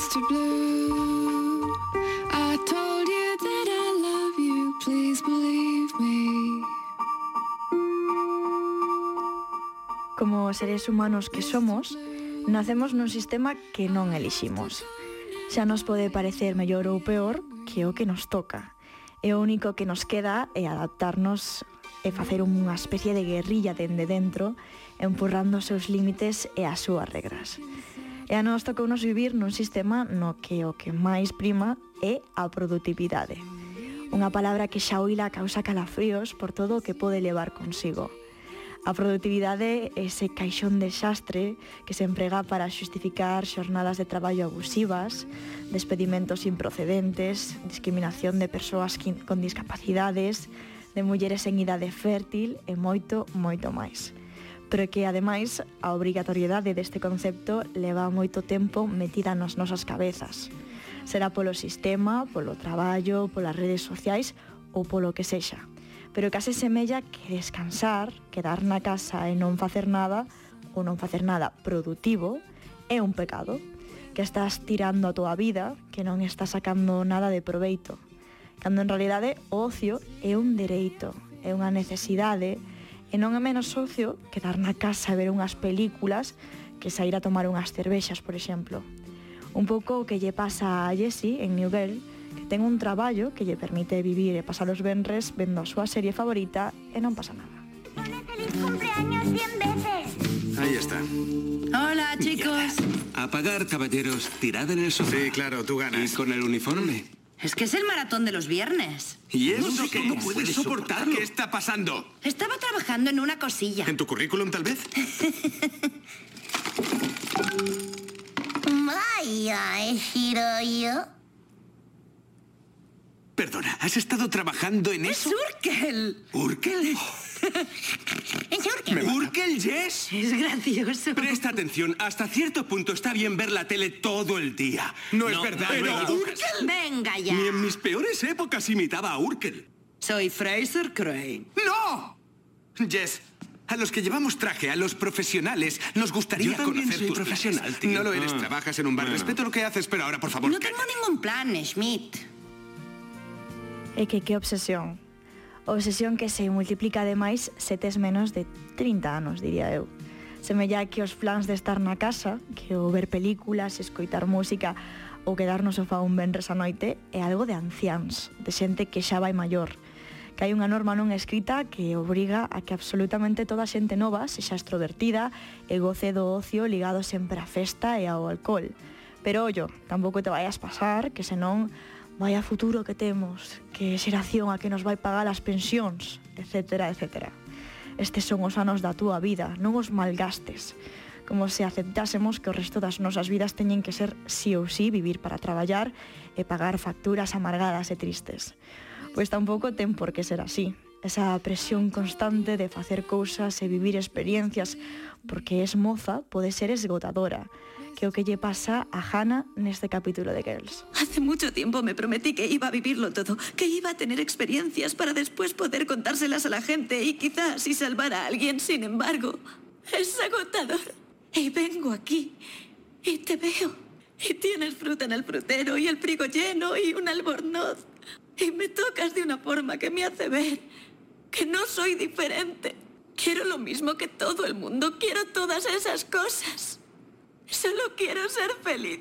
Mr. Blue. I told you that I love you, please believe me. Como seres humanos que somos, nacemos nun sistema que non eliximos. Xa nos pode parecer mellor ou peor que o que nos toca. E o único que nos queda é adaptarnos e facer unha especie de guerrilla dende dentro, empurrando os seus límites e as súas regras. E a nós tocounos vivir nun sistema no que o que máis prima é a produtividade. Unha palabra que xa oíla causa calafríos por todo o que pode levar consigo. A produtividade é ese caixón desastre que se emprega para xustificar xornadas de traballo abusivas, despedimentos improcedentes, discriminación de persoas con discapacidades, de mulleres en idade fértil e moito, moito máis pero que ademais a obrigatoriedade deste concepto leva moito tempo metida nas nosas cabezas. Será polo sistema, polo traballo, polas redes sociais ou polo que sexa. Pero case semella que descansar, quedar na casa e non facer nada, ou non facer nada produtivo, é un pecado, que estás tirando a tua vida, que non estás sacando nada de proveito. Cando en realidade o ocio é un dereito, é unha necesidade, E non é menos socio quedar na casa e ver unhas películas que sair a tomar unhas cervexas, por exemplo. Un pouco o que lle pasa a Jessie en New Girl, que ten un traballo que lle permite vivir e pasar os venres vendo a súa serie favorita e non pasa nada. Feliz cumpleaños 100 veces. Ahí está. Hola, chicos. Apagar, caballeros. Tirad en el sofá. Sí, claro, tú ganas. ¿Y con el uniforme? Es que es el maratón de los viernes. ¿Y No eso sé que cómo no puedes puedes soportarlo. ¿Qué está pasando? Estaba trabajando en una cosilla. ¿En tu currículum, tal vez? Vaya, sido yo. Perdona, ¿has estado trabajando en ¡Es eso? Urkel! ¿Urkel? Es Urkel. ¿Urkel, Jess? Es gracioso. Presta atención, hasta cierto punto está bien ver la tele todo el día. No es verdad, Pero no es. Urkel... Venga mis peores épocas imitaba a Urkel. Soy Fraser Crane. ¡No! Jess, a los que llevamos traje, a los profesionales, nos gustaría Yo también conocer soy tus profesional, planes. Tío. No lo eres, ah. trabajas en un bar. Bueno. Respeto lo que haces, pero ahora, por favor, No cállate. tengo ningún plan, Schmidt. E que que obsesión. Obsesión que se multiplica ademais se tes menos de 30 anos, diría eu. Semella que os plans de estar na casa, que o ver películas, escoitar música, ou quedar no sofá un venres a noite é algo de anciáns, de xente que xa vai maior, que hai unha norma non escrita que obriga a que absolutamente toda a xente nova sexa extrovertida e goce do ocio ligado sempre á festa e ao alcohol. Pero ollo, tampouco te vayas pasar, que senón vai a futuro que temos, que xeración a que nos vai pagar as pensións, etc, etc. Estes son os anos da túa vida, non os malgastes. Como se aceptásemos que o resto das nosas vidas teñen que ser sí ou sí vivir para traballar e pagar facturas amargadas e tristes. Pois tampouco ten por que ser así. Esa presión constante de facer cousas e vivir experiencias porque es moza pode ser esgotadora, que o que lle pasa a Hannah neste capítulo de Girls. Hace mucho tiempo me prometí que iba a vivirlo todo, que iba a tener experiencias para después poder contárselas a la gente y quizás así salvar a alguien. Sin embargo, es agotador. Y vengo aquí y te veo. Y tienes fruta en el frutero y el frigo lleno y un albornoz. Y me tocas de una forma que me hace ver que no soy diferente. Quiero lo mismo que todo el mundo. Quiero todas esas cosas. Solo quiero ser feliz.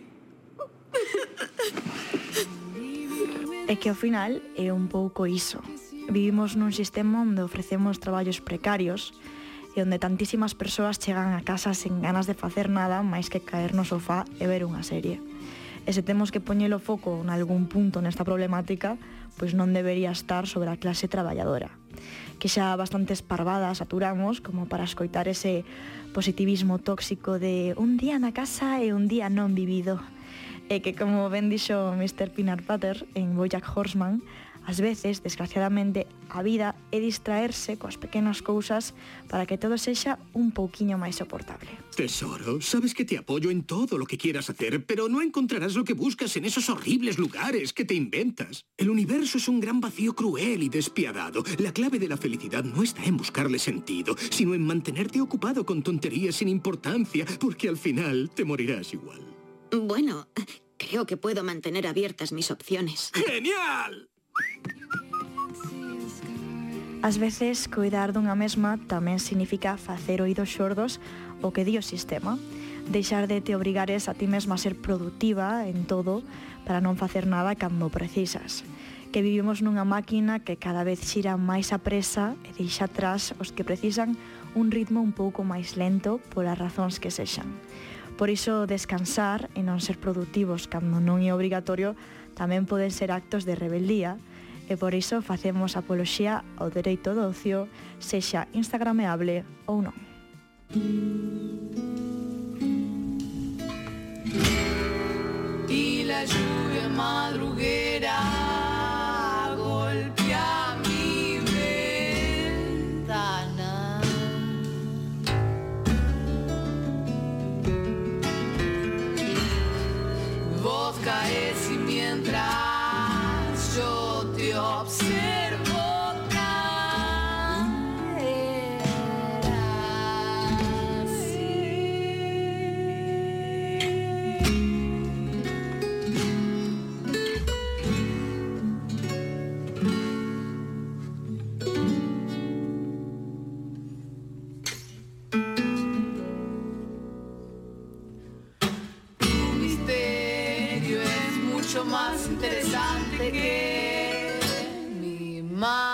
É que ao final é un pouco iso. Vivimos nun sistema onde ofrecemos traballos precarios e onde tantísimas persoas chegan a casa sen ganas de facer nada máis que caer no sofá e ver unha serie. E se temos que poñelo foco en algún punto nesta problemática, pois non debería estar sobre a clase traballadora, que xa bastantes parvadas saturamos como para escoitar ese positivismo tóxico de un día na casa e un día non vivido. E que como ben dixo Mr. Pinar Pater en Bojack Horseman, ás veces, desgraciadamente, a vida é distraerse coas pequenas cousas para que todo sexa un pouquiño máis soportable. Tesoro, sabes que te apoyo en todo lo que quieras hacer, pero no encontrarás lo que buscas en esos horribles lugares que te inventas. El universo es un gran vacío cruel y despiadado. La clave de la felicidad no está en buscarle sentido, sino en mantenerte ocupado con tonterías sin importancia, porque al final te morirás igual. Bueno, Creo que puedo mantener abiertas mis opciones. ¡Genial! Ás veces, cuidar dunha mesma tamén significa facer oídos xordos o que di o sistema, deixar de te obrigares a ti mesma a ser productiva en todo para non facer nada cando precisas que vivimos nunha máquina que cada vez xira máis a presa e deixa atrás os que precisan un ritmo un pouco máis lento polas razóns que sexan. Por iso, descansar e non ser productivos cando non é obrigatorio tamén poden ser actos de rebeldía e por iso facemos apoloxía ao dereito do ocio, sexa instagrameable ou non. Y la lluvia madruguera te observo Tu misterio es mucho más interesante que Mom.